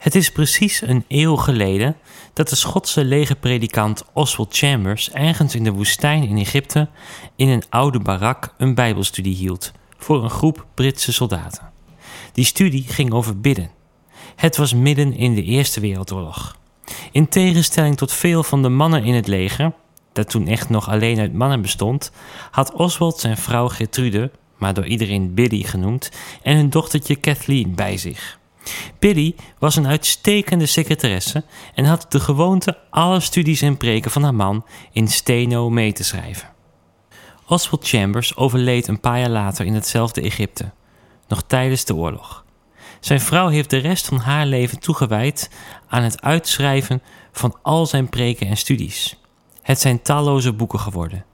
Het is precies een eeuw geleden dat de Schotse legerpredikant Oswald Chambers ergens in de woestijn in Egypte in een oude barak een bijbelstudie hield voor een groep Britse soldaten. Die studie ging over bidden. Het was midden in de Eerste Wereldoorlog. In tegenstelling tot veel van de mannen in het leger, dat toen echt nog alleen uit mannen bestond, had Oswald zijn vrouw Gertrude, maar door iedereen Biddy genoemd, en hun dochtertje Kathleen bij zich. Biddy was een uitstekende secretaresse en had de gewoonte alle studies en preken van haar man in steno mee te schrijven. Oswald Chambers overleed een paar jaar later in hetzelfde Egypte, nog tijdens de oorlog. Zijn vrouw heeft de rest van haar leven toegewijd aan het uitschrijven van al zijn preken en studies. Het zijn talloze boeken geworden.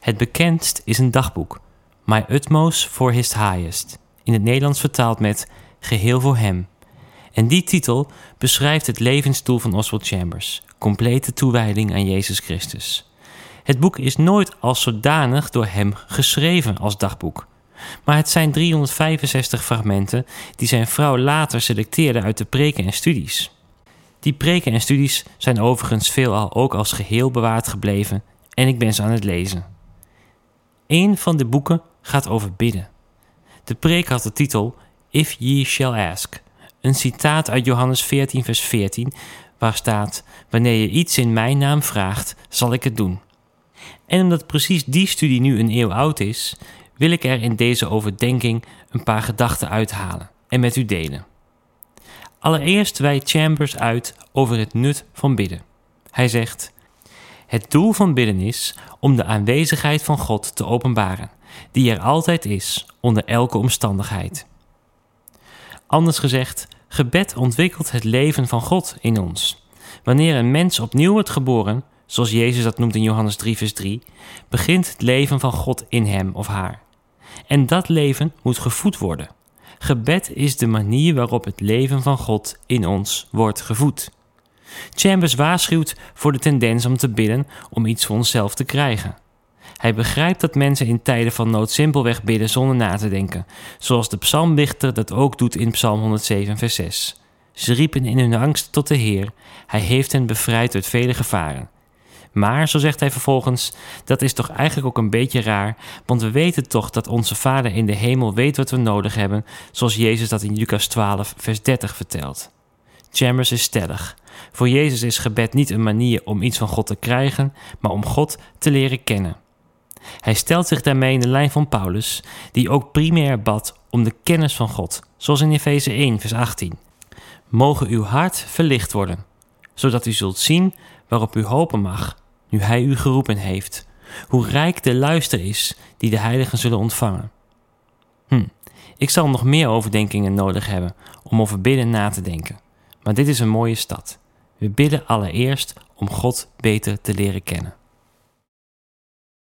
Het bekendst is een dagboek, My Utmost for His Highest, in het Nederlands vertaald met Geheel voor Hem. En die titel beschrijft het levensdoel van Oswald Chambers, complete toewijding aan Jezus Christus. Het boek is nooit als zodanig door hem geschreven als dagboek. Maar het zijn 365 fragmenten die zijn vrouw later selecteerde uit de preken en studies. Die preken en studies zijn overigens veelal ook als geheel bewaard gebleven en ik ben ze aan het lezen. Een van de boeken gaat over bidden. De preek had de titel If Ye Shall Ask, een citaat uit Johannes 14, vers 14, waar staat: Wanneer je iets in mijn naam vraagt, zal ik het doen. En omdat precies die studie nu een eeuw oud is, wil ik er in deze overdenking een paar gedachten uithalen en met u delen. Allereerst wijdt Chambers uit over het nut van bidden. Hij zegt: Het doel van bidden is om de aanwezigheid van God te openbaren, die er altijd is, onder elke omstandigheid. Anders gezegd, gebed ontwikkelt het leven van God in ons. Wanneer een mens opnieuw wordt geboren, zoals Jezus dat noemt in Johannes 3, vers 3, begint het leven van God in hem of haar. En dat leven moet gevoed worden. Gebed is de manier waarop het leven van God in ons wordt gevoed. Chambers waarschuwt voor de tendens om te bidden om iets voor onszelf te krijgen. Hij begrijpt dat mensen in tijden van nood simpelweg bidden zonder na te denken, zoals de psalmdichter dat ook doet in Psalm 107, vers 6. Ze riepen in hun angst tot de Heer, Hij heeft hen bevrijd uit vele gevaren. Maar, zo zegt hij vervolgens, dat is toch eigenlijk ook een beetje raar, want we weten toch dat onze Vader in de hemel weet wat we nodig hebben, zoals Jezus dat in Lucas 12, vers 30 vertelt. Chambers is stellig. Voor Jezus is gebed niet een manier om iets van God te krijgen, maar om God te leren kennen. Hij stelt zich daarmee in de lijn van Paulus, die ook primair bad om de kennis van God, zoals in Efeze 1, vers 18. Mogen uw hart verlicht worden, zodat u zult zien waarop u hopen mag nu Hij u geroepen heeft, hoe rijk de luister is die de heiligen zullen ontvangen. Hm, ik zal nog meer overdenkingen nodig hebben om over bidden na te denken, maar dit is een mooie stad. We bidden allereerst om God beter te leren kennen.